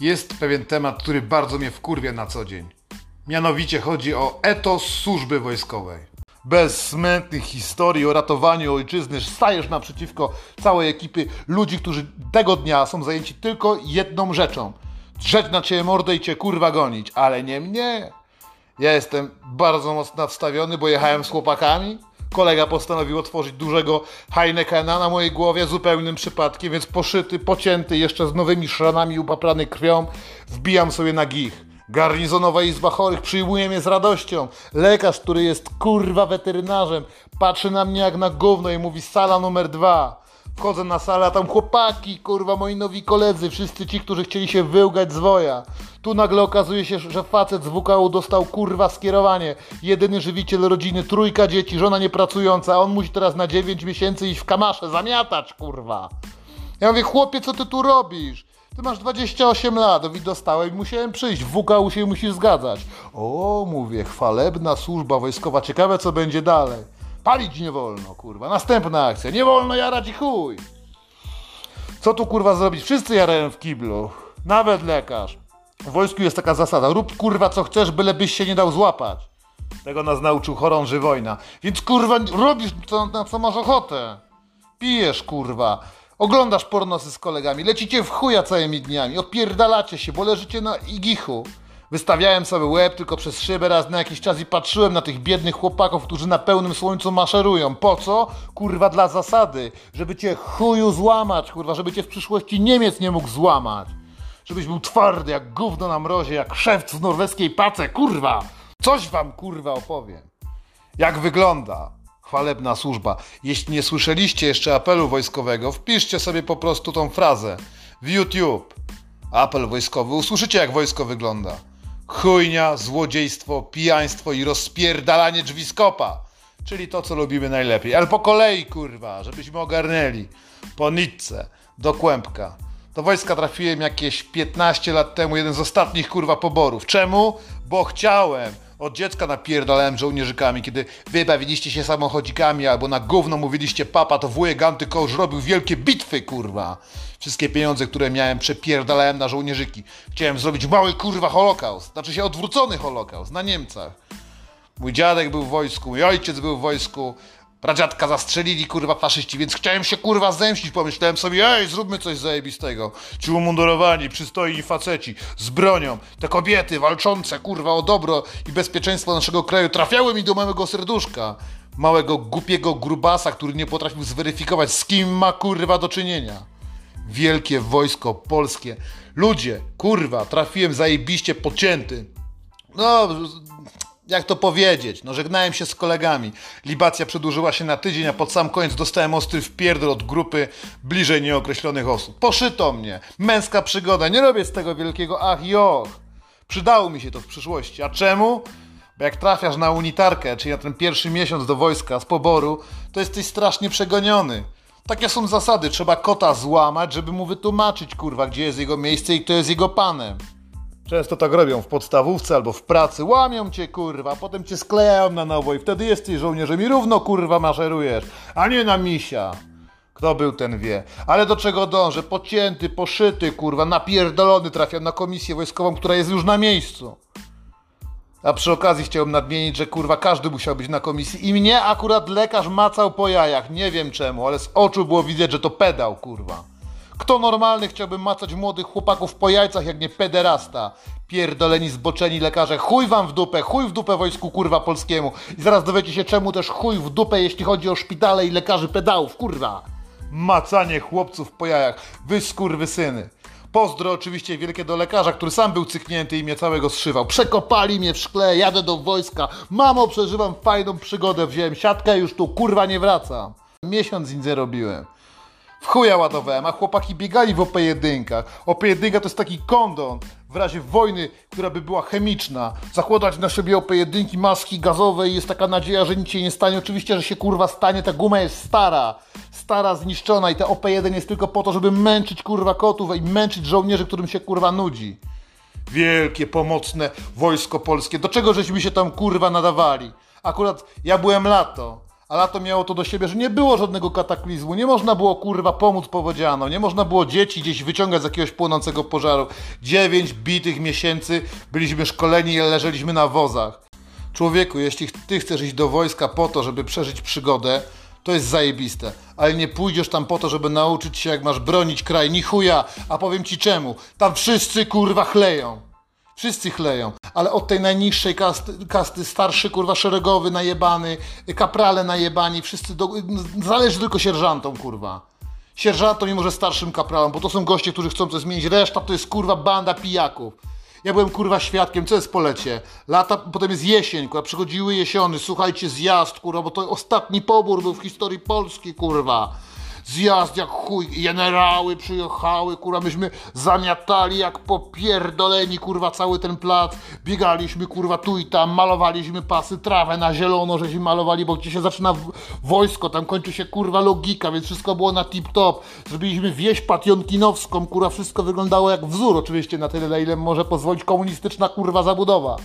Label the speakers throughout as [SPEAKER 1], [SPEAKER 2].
[SPEAKER 1] Jest pewien temat, który bardzo mnie wkurwia na co dzień. Mianowicie chodzi o etos służby wojskowej. Bez smętnych historii o ratowaniu ojczyzny stajesz naprzeciwko całej ekipy ludzi, którzy tego dnia są zajęci tylko jedną rzeczą. Drzeć na ciebie mordę i cię kurwa gonić, ale nie mnie. Ja jestem bardzo mocno wstawiony, bo jechałem z chłopakami. Kolega postanowił otworzyć dużego Heinekena na mojej głowie zupełnym przypadkiem, więc poszyty, pocięty, jeszcze z nowymi szranami upaprany krwią, wbijam sobie na gich. Garnizonowa Izba Chorych przyjmuje mnie z radością. Lekarz, który jest kurwa weterynarzem, patrzy na mnie jak na gówno i mówi sala numer dwa. Wchodzę na salę, a tam chłopaki, kurwa, moi nowi koledzy, wszyscy ci, którzy chcieli się wyłgać z woja. Tu nagle okazuje się, że facet z WKU dostał kurwa skierowanie. Jedyny żywiciel rodziny, trójka dzieci, żona niepracująca, a on musi teraz na 9 miesięcy iść w kamasze, zamiatać, kurwa. Ja mówię, chłopie, co ty tu robisz? Ty masz 28 lat, i dostałem musiałem przyjść. W WKU się musisz zgadzać. O, mówię, chwalebna służba wojskowa, ciekawe co będzie dalej. Palić nie wolno, kurwa. Następna akcja. Nie wolno jarać i chuj. Co tu kurwa zrobić? Wszyscy jarają w kiblu. Nawet lekarz. W wojsku jest taka zasada. Rób kurwa co chcesz, byś się nie dał złapać. Tego nas nauczył chorąży wojna. Więc kurwa robisz to, na co masz ochotę. Pijesz kurwa. Oglądasz pornosy z kolegami. Lecicie w chuja całymi dniami. Opierdalacie się, bo leżycie na igichu. Wystawiałem sobie łeb tylko przez szybę raz na jakiś czas i patrzyłem na tych biednych chłopaków, którzy na pełnym słońcu maszerują. Po co? Kurwa dla zasady. Żeby cię chuju złamać, kurwa, żeby cię w przyszłości Niemiec nie mógł złamać. Żebyś był twardy jak gówno na mrozie, jak szewc w norweskiej pace, kurwa. Coś wam kurwa opowiem. Jak wygląda chwalebna służba. Jeśli nie słyszeliście jeszcze apelu wojskowego, wpiszcie sobie po prostu tą frazę w YouTube. Apel wojskowy. Usłyszycie jak wojsko wygląda chujnia, złodziejstwo, pijaństwo i rozpierdalanie drzwi z kopa. Czyli to, co lubimy najlepiej. Ale po kolei, kurwa, żebyśmy ogarnęli. Po nitce, do kłębka. Do wojska trafiłem jakieś 15 lat temu, jeden z ostatnich, kurwa, poborów. Czemu? Bo chciałem. Od dziecka napierdalałem żołnierzykami, kiedy wy bawiliście się samochodzikami albo na gówno mówiliście papa, to wujek Antykosz robił wielkie bitwy, kurwa. Wszystkie pieniądze, które miałem, przepierdalałem na żołnierzyki. Chciałem zrobić mały, kurwa, holokaust. Znaczy się odwrócony holokaust na Niemcach. Mój dziadek był w wojsku, mój ojciec był w wojsku, Pradziadka zastrzelili, kurwa, faszyści, więc chciałem się, kurwa, zemścić. Pomyślałem sobie, ej, zróbmy coś zajebistego. Ci umundurowani, przystojni faceci, z bronią. Te kobiety walczące, kurwa, o dobro i bezpieczeństwo naszego kraju trafiały mi do małego serduszka. Małego, głupiego grubasa, który nie potrafił zweryfikować, z kim ma, kurwa, do czynienia. Wielkie wojsko polskie. Ludzie, kurwa, trafiłem zajebiście pocięty. No, jak to powiedzieć, no żegnałem się z kolegami. Libacja przedłużyła się na tydzień, a pod sam koniec dostałem ostry wpierdol od grupy bliżej nieokreślonych osób. Poszyto mnie. Męska przygoda. Nie robię z tego wielkiego ach i och. Przydało mi się to w przyszłości. A czemu? Bo jak trafiasz na unitarkę, czyli na ten pierwszy miesiąc do wojska z poboru, to jesteś strasznie przegoniony. Takie są zasady. Trzeba kota złamać, żeby mu wytłumaczyć, kurwa, gdzie jest jego miejsce i kto jest jego panem. Często tak robią w podstawówce albo w pracy. Łamią cię, kurwa, potem cię sklejają na nowo i wtedy jesteś żołnierzem i równo, kurwa, maszerujesz, a nie na misia. Kto był, ten wie. Ale do czego dążę? Pocięty, poszyty, kurwa, napierdolony trafia na komisję wojskową, która jest już na miejscu. A przy okazji chciałbym nadmienić, że kurwa każdy musiał być na komisji i mnie akurat lekarz macał po jajach. Nie wiem czemu, ale z oczu było widać, że to pedał, kurwa. Kto normalny chciałby macać młodych chłopaków po jajcach, jak nie pederasta? Pierdoleni, zboczeni lekarze, chuj wam w dupę, chuj w dupę wojsku kurwa polskiemu. I zaraz dowiecie się czemu też chuj w dupę, jeśli chodzi o szpitale i lekarzy pedałów, kurwa. Macanie chłopców po jajach, wy syny. Pozdro oczywiście wielkie do lekarza, który sam był cyknięty i mnie całego zszywał. Przekopali mnie w szkle, jadę do wojska. Mamo, przeżywam fajną przygodę, wziąłem siatkę, już tu kurwa nie wracam. Miesiąc nic robiłem. W chuja ładowałem, a chłopaki biegali w OP1. OP1 to jest taki kondon w razie wojny, która by była chemiczna. Zakładać na siebie OP1 maski gazowe i jest taka nadzieja, że nic się nie stanie. Oczywiście, że się kurwa stanie, ta guma jest stara. Stara, zniszczona i ta OP1 jest tylko po to, żeby męczyć kurwa kotów i męczyć żołnierzy, którym się kurwa nudzi. Wielkie, pomocne wojsko polskie. Do czego żeśmy się tam kurwa nadawali? Akurat ja byłem lato A lato miało to do siebie, że nie było żadnego kataklizmu, nie można było kurwa pomóc powodzianom, nie można było dzieci gdzieś wyciągać z jakiegoś płonącego pożaru. Dziewięć bitych miesięcy byliśmy szkoleni i leżeliśmy na wozach. Człowieku, jeśli ty chcesz iść do wojska po to, żeby przeżyć przygodę, to jest zajebiste. Ale nie pójdziesz tam po to, żeby nauczyć się, jak masz bronić kraj, ni chuja. A powiem ci czemu. Tam wszyscy kurwa chleją. Wszyscy chleją, ale od tej najniższej kasty, kasty starszy kurwa szeregowy najebany, kaprale najebani, wszyscy, do, zależy tylko sierżantom kurwa. Sierżantom mimo że starszym kapralom, bo to są goście, którzy chcą coś zmienić, reszta to jest kurwa banda pijaków. Ja byłem kurwa świadkiem, co jest po lecie? Lata, potem jest jesień, kurwa, przychodziły jesiony, słuchajcie, zjazd, kurwa, bo to ostatni pobór był w historii Polski, kurwa zjazd jak chuj, generały przyjechały, kurwa, myśmy zamiatali jak popierdoleni, kurwa, cały ten plac, biegaliśmy, kurwa, tu i tam, malowaliśmy pasy, trawę na zielono, żeśmy malowali, bo gdzie się zaczyna wojsko, tam kończy się, kurwa, logika, więc wszystko było na tip-top, zrobiliśmy wieś patjonkinowską, kurwa, wszystko wyglądało jak wzór, oczywiście, na tyle, na ile może pozwolić komunistyczna, kurwa, zabudowa.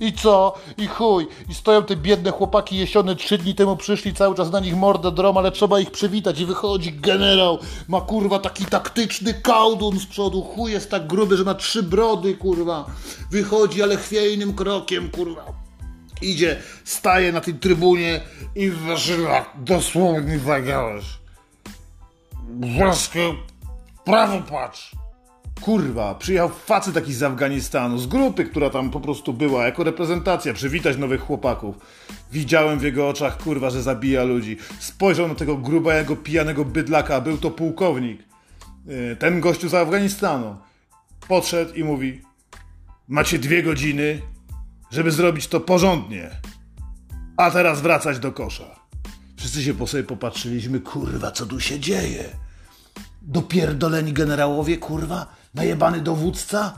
[SPEAKER 1] I co? I chuj. I stoją te biedne chłopaki jesione trzy dni temu przyszli, cały czas na nich mordę drom, ale trzeba ich przywitać. I wychodzi generał, ma kurwa taki taktyczny kałdun z przodu. Chuj jest tak gruby, że ma trzy brody, kurwa. Wychodzi, ale chwiejnym krokiem, kurwa. Idzie, staje na tej trybunie i zaczyna dosłownie zagałeś. Włoskie prawo patrz. Kurwa, przyjechał facet taki z Afganistanu, z grupy, która tam po prostu była, jako reprezentacja, przywitać nowych chłopaków. Widziałem w jego oczach, kurwa, że zabija ludzi. Spojrzał na tego grubego, pijanego bydlaka, był to pułkownik. Y, ten gościu z Afganistanu. Podszedł i mówi: Macie dwie godziny, żeby zrobić to porządnie. A teraz wracać do kosza. Wszyscy się po sobie popatrzyliśmy, kurwa, co tu się dzieje? Dopierdoleni generałowie, kurwa? Najebany dowódca?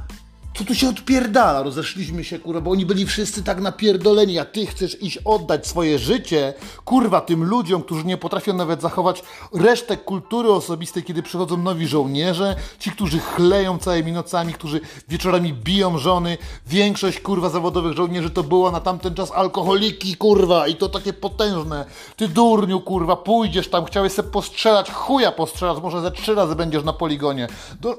[SPEAKER 1] Co tu się odpierdala? Rozeszliśmy się, kurwa, bo oni byli wszyscy tak napierdoleni, a ty chcesz iść oddać swoje życie, kurwa, tym ludziom, którzy nie potrafią nawet zachować resztę kultury osobistej, kiedy przychodzą nowi żołnierze, ci, którzy chleją całymi nocami, którzy wieczorami biją żony. Większość, kurwa, zawodowych żołnierzy to było na tamten czas alkoholiki, kurwa, i to takie potężne. Ty durniu, kurwa, pójdziesz tam, chciałeś sobie postrzelać, chuja postrzelać, może ze trzy razy będziesz na poligonie. Do...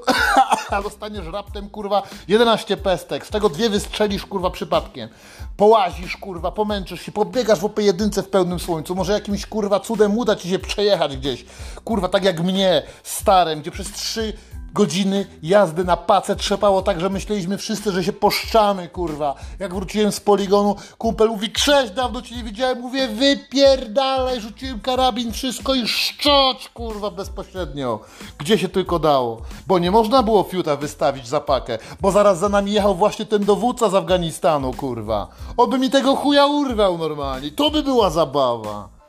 [SPEAKER 1] Dostaniesz raptem, kurwa, 11 pestek, z tego dwie wystrzelisz, kurwa, przypadkiem. Połazisz, kurwa, pomęczysz się, pobiegasz w pojedynce w pełnym słońcu, może jakimś, kurwa, cudem uda ci się przejechać gdzieś. Kurwa, tak jak mnie, starym, gdzie przez trzy godziny jazdy na pacę trzepało tak, że myśleliśmy wszyscy, że się poszczamy, kurwa. Jak wróciłem z poligonu, kumpel mówi, cześć, dawno cię nie widziałem, mówię, wypierdalaj, rzuciłem karabin, wszystko i szczoć, kurwa, bezpośrednio. Gdzie się tylko dało. Bo nie można było fiuta wystawić za pakę, bo zaraz za nami jechał właśnie ten dowódca z Afganistanu, kurwa. On by mi tego chuja urwał normalnie, to by była zabawa.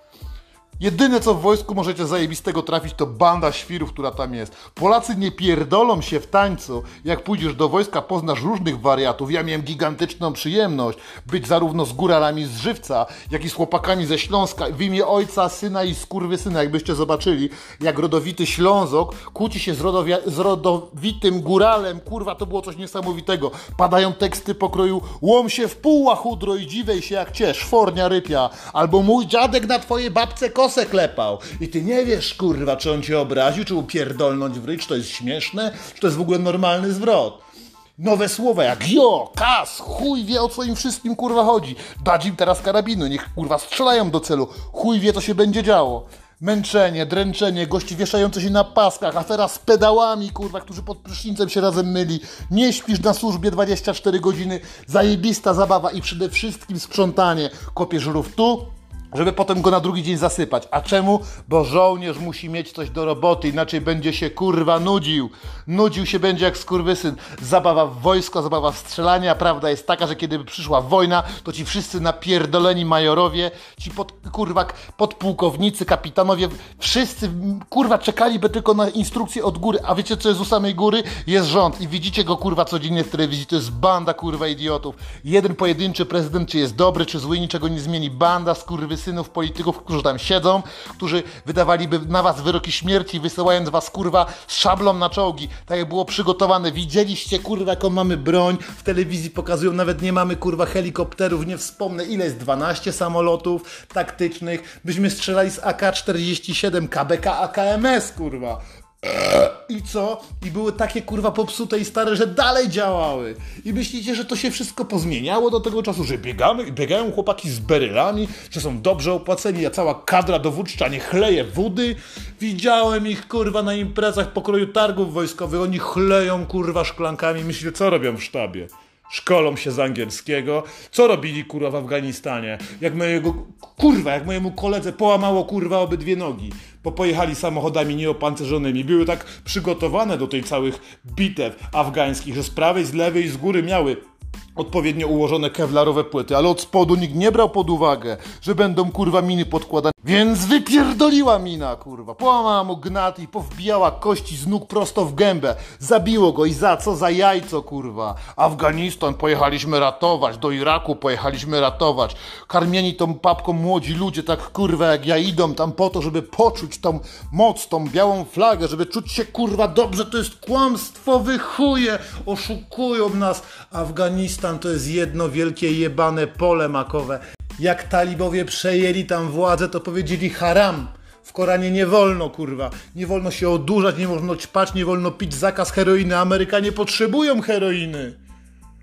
[SPEAKER 1] Jedyne co w wojsku możecie zajebistego trafić to banda świrów, która tam jest. Polacy nie pierdolą się w tańcu. Jak pójdziesz do wojska, poznasz różnych wariatów. Ja miałem gigantyczną przyjemność być zarówno z góralami z Żywca, jak i z chłopakami ze Śląska. W imię ojca, syna i syna, jakbyście zobaczyli, jak rodowity Ślązok kłóci się z, z rodowitym góralem. Kurwa, to było coś niesamowitego. Padają teksty pokroju łom się w pół, chudro i dziwej się jak cię, szwornia rypia. Albo mój dziadek na twoje babce kosy kosę klepał i ty nie wiesz, kurwa, czy on cię obraził, czy upierdolnąć w ryj, czy to jest śmieszne, czy to jest w ogóle normalny zwrot. Nowe słowa jak jo, kas, chuj wie o co im wszystkim kurwa chodzi. Dać im teraz karabinu, niech kurwa strzelają do celu. Chuj wie co się będzie działo. Męczenie, dręczenie, gości wieszające się na paskach, afera z pedałami, kurwa, którzy pod prysznicem się razem myli. Nie śpisz na służbie 24 godziny, zajebista zabawa i przede wszystkim sprzątanie. Kopiesz rów tu, żeby potem go na drugi dzień zasypać. A czemu? Bo żołnierz musi mieć coś do roboty, inaczej będzie się kurwa nudził. Nudził się będzie jak skurwysyn. Zabawa w wojsko, zabawa w strzelanie, a prawda jest taka, że kiedy przyszła wojna, to ci wszyscy napierdoleni majorowie, ci pod, kurwa podpułkownicy, kapitanowie, wszyscy kurwa czekaliby tylko na instrukcje od góry. A wiecie co jest u samej góry? Jest rząd i widzicie go kurwa codziennie w telewizji. To jest banda kurwa idiotów. Jeden pojedynczy prezydent, czy jest dobry, czy zły, niczego nie zmieni. Banda skurwysyn synów polityków, którzy tam siedzą, którzy wydawaliby na was wyroki śmierci, wysyłając was kurwa z szablą na czołgi. Tak jak było przygotowane. Widzieliście kurwa jaką mamy broń. W telewizji pokazują, nawet nie mamy kurwa helikopterów, nie wspomnę ile jest 12 samolotów taktycznych. Byśmy strzelali z AK-47, KBK, AKMS kurwa. I co? I były takie kurwa popsute i stare, że dalej działały. I myślicie, że to się wszystko pozmieniało do tego czasu, że biegamy, biegają chłopaki z berylami, że są dobrze opłaceni, a cała kadra dowódcza nie chleje wody. Widziałem ich kurwa na imprezach pokroju targów wojskowych, oni chleją kurwa szklankami. Myślicie, co robią w sztabie? Szkolą się z angielskiego. Co robili kurwa w Afganistanie? Jak mojego kurwa, jak mojemu koledze połamało kurwa obydwie nogi, bo pojechali samochodami nieopancerzonymi. Były tak przygotowane do tej całych bitew afgańskich, że z prawej, z lewej, z góry miały odpowiednio ułożone kewlarowe płyty, ale od spodu nikt nie brał pod uwagę, że będą kurwa miny podkładane. Więc wypierdoliła mina, kurwa. Połamała mu gnat i powbijała kości z nóg prosto w gębę. Zabiło go i za co? Za jajco, kurwa. Afganistan pojechaliśmy ratować, do Iraku pojechaliśmy ratować. Karmieni tą papką młodzi ludzie, tak kurwa jak ja idą tam po to, żeby poczuć tą moc, tą białą flagę, żeby czuć się kurwa dobrze. To jest kłamstwo, wychuje, oszukują nas. Afganistan to jest jedno wielkie jebane pole makowe. Jak talibowie przejęli tam władzę, to powiedzieli haram. W Koranie nie wolno, kurwa. Nie wolno się odurzać, nie wolno ćpać, nie wolno pić zakaz heroiny. Amerykanie potrzebują heroiny.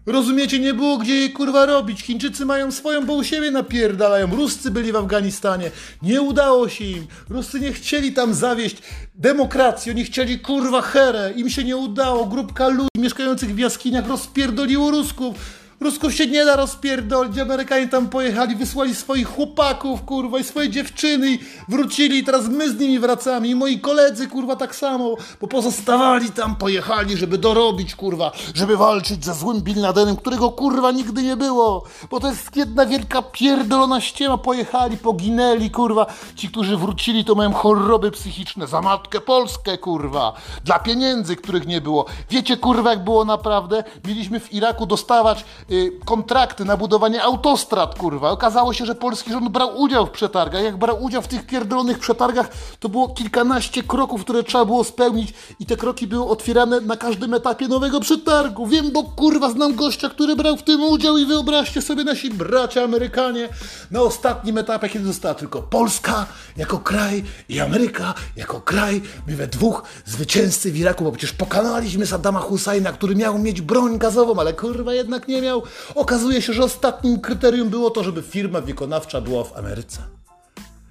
[SPEAKER 1] Rozumiecie, nie było gdzie jej kurwa robić. Chińczycy mają swoją, bo u siebie napierdalają. Ruscy byli w Afganistanie. Nie udało się im. Ruscy nie chcieli tam zawieść demokracji. Oni chcieli kurwa herę. Im się nie udało. Grupka ludzi mieszkających w jaskiniach rozpierdoliło Rusków. Rusków się nie da rozpierdolić. Amerykanie tam pojechali, wysłali swoich chłopaków, kurwa, i swoje dziewczyny i wrócili. I teraz my z nimi wracamy. I moi koledzy, kurwa, tak samo. Bo pozostawali tam, pojechali, żeby dorobić, kurwa, żeby walczyć ze złym Bin Ladenem, którego, kurwa, nigdy nie było. Bo to jest jedna wielka pierdolona ściema. Pojechali, poginęli, kurwa. Ci, którzy wrócili, to mają choroby psychiczne. Za matkę Polskę, kurwa. Dla pieniędzy, których nie było. Wiecie, kurwa, jak było naprawdę? Mieliśmy w Iraku dostawać kontrakty na budowanie autostrad, kurwa. Okazało się, że polski rząd brał udział w przetargach. Jak brał udział w tych pierdolonych przetargach, to było kilkanaście kroków, które trzeba było spełnić i te kroki były otwierane na każdym etapie nowego przetargu. Wiem, bo kurwa znam gościa, który brał w tym udział i wyobraźcie sobie nasi bracia Amerykanie na ostatnim etapie, kiedy została tylko Polska jako kraj i Ameryka jako kraj. My we dwóch zwycięzcy w Iraku, bo przecież pokonaliśmy Saddama Husajna, który miał mieć broń gazową, ale kurwa jednak nie miał. Okazuje się, że ostatnim kryterium było to, żeby firma wykonawcza była w Ameryce.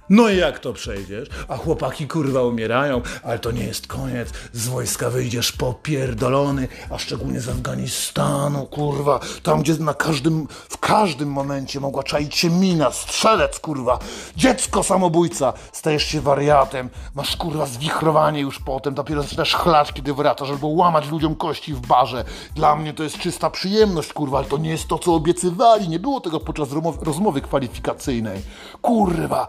[SPEAKER 1] No i jak to przejdziesz? A chłopaki kurwa umierają, ale to nie jest koniec. Z wojska wyjdziesz popierdolony, a szczególnie z Afganistanu, kurwa. Tam, gdzie na każdym, w każdym momencie mogła czaić się mina, strzelec, kurwa. Dziecko samobójca. Stajesz się wariatem, masz kurwa zwichrowanie już potem, dopiero zaczynasz chlać, kiedy wracasz, albo łamać ludziom kości w barze. Dla mnie to jest czysta przyjemność, kurwa, ale to nie jest to, co obiecywali. Nie było tego podczas rozmowy, kwalifikacyjnej. Kurwa,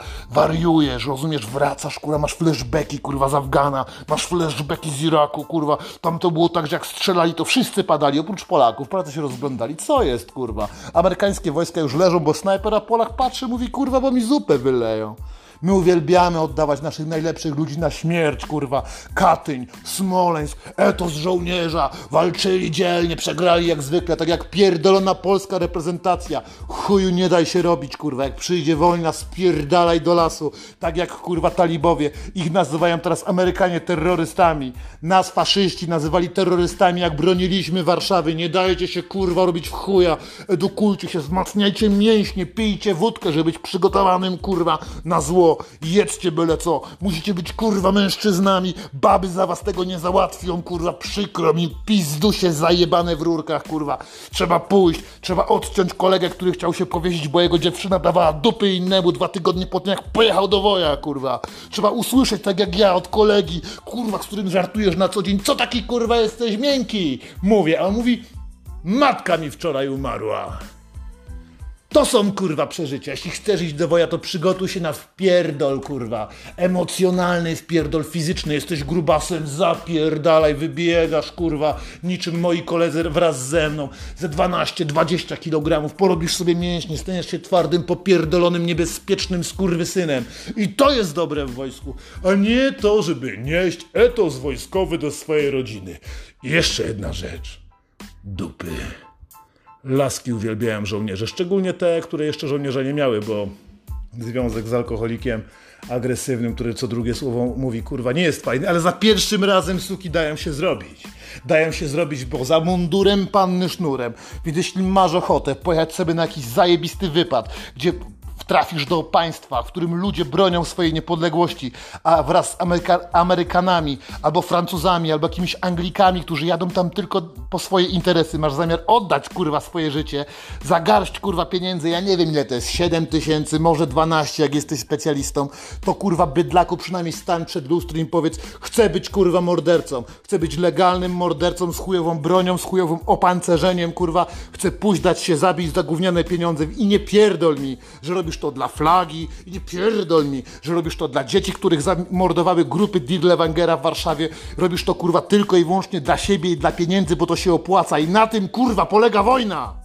[SPEAKER 1] wariujesz, rozumiesz, wracasz, kurwa, masz flashbacki, kurwa, z Afgana, masz flashbacki z Iraku, kurwa, tam to było tak, że jak strzelali, to wszyscy padali, oprócz Polaków, Polacy się rozglądali, co jest, kurwa, amerykańskie wojska już leżą, bo snajper, a Polak patrzy, mówi, kurwa, bo mi zupę wyleją. My uwielbiamy oddawać naszych najlepszych ludzi na śmierć, kurwa. Katyń, Smoleńsk, etos żołnierza, walczyli dzielnie, przegrali jak zwykle, tak jak pierdolona polska reprezentacja. Chuju nie daj się robić, kurwa. Jak przyjdzie wojna, spierdalaj do lasu. Tak jak, kurwa, talibowie. Ich nazywają teraz Amerykanie terrorystami. Nas faszyści nazywali terrorystami, jak broniliśmy Warszawy. Nie dajcie się, kurwa, robić w chuja. Edukujcie się, wzmacniajcie mięśnie, pijcie wódkę, żeby być przygotowanym, kurwa, na zło. Jedzcie byle co. Musicie być, kurwa, mężczyznami. Baby za was tego nie załatwią, kurwa. Przykro mi, pizdusie zajebane w rurkach, kurwa. Trzeba pójść, trzeba odciąć kolegę, który chciał się powiesić, bo jego dziewczyna dawała dupy innemu dwa tygodnie po tym, jak pojechał do woja, kurwa. Trzeba usłyszeć, tak jak ja, od kolegi, kurwa, z którym żartujesz na co dzień, co taki, kurwa, jesteś miękki. Mówię, a on mówi, matka mi wczoraj umarła.
[SPEAKER 2] To są kurwa przeżycia. Jeśli chcesz iść do woja, to przygotuj się na wpierdol, kurwa. Emocjonalny wpierdol, fizyczny. Jesteś grubasem, zapierdalaj, wybiegasz, kurwa, niczym moi koledzy wraz ze mną. Ze 12-20 kg porobisz sobie mięśnie, staniesz się twardym, popierdolonym, niebezpiecznym skurwysynem. I to jest dobre w wojsku, a nie to, żeby nieść etos wojskowy do swojej rodziny. I jeszcze jedna rzecz. Dupy. Laski uwielbiałem żołnierze, szczególnie te, które jeszcze żołnierze nie miały, bo związek z alkoholikiem agresywnym, który co drugie słowo mówi, kurwa, nie jest fajny, ale za pierwszym razem suki dają się zrobić. Dają się zrobić, bo za mundurem panny sznurem. Więc jeśli masz ochotę pojechać sobie na jakiś zajebisty wypad, gdzie trafisz do państwa, w którym ludzie bronią swojej niepodległości, a wraz z Ameryka- Amerykanami, albo Francuzami, albo jakimiś Anglikami, którzy jadą tam tylko po swoje interesy, masz zamiar oddać kurwa swoje życie za garść kurwa pieniędzy, ja nie wiem ile to jest, 7 tysięcy, może 12, jak jesteś specjalistą, to kurwa bydlaku przynajmniej stań przed lustrem i powiedz, chcę być kurwa mordercą, chcę być legalnym mordercą z chujową bronią, z chujowym opancerzeniem, kurwa, chcę pójść dać się zabić za gówniane pieniądze. I nie pierdol mi, że robisz to dla flagi i nie pierdol mi, że robisz to dla dzieci, których zamordowały grupy Dirlewangera w Warszawie. Robisz to kurwa tylko i wyłącznie dla siebie i dla pieniędzy, bo to się opłaca i na tym kurwa polega wojna!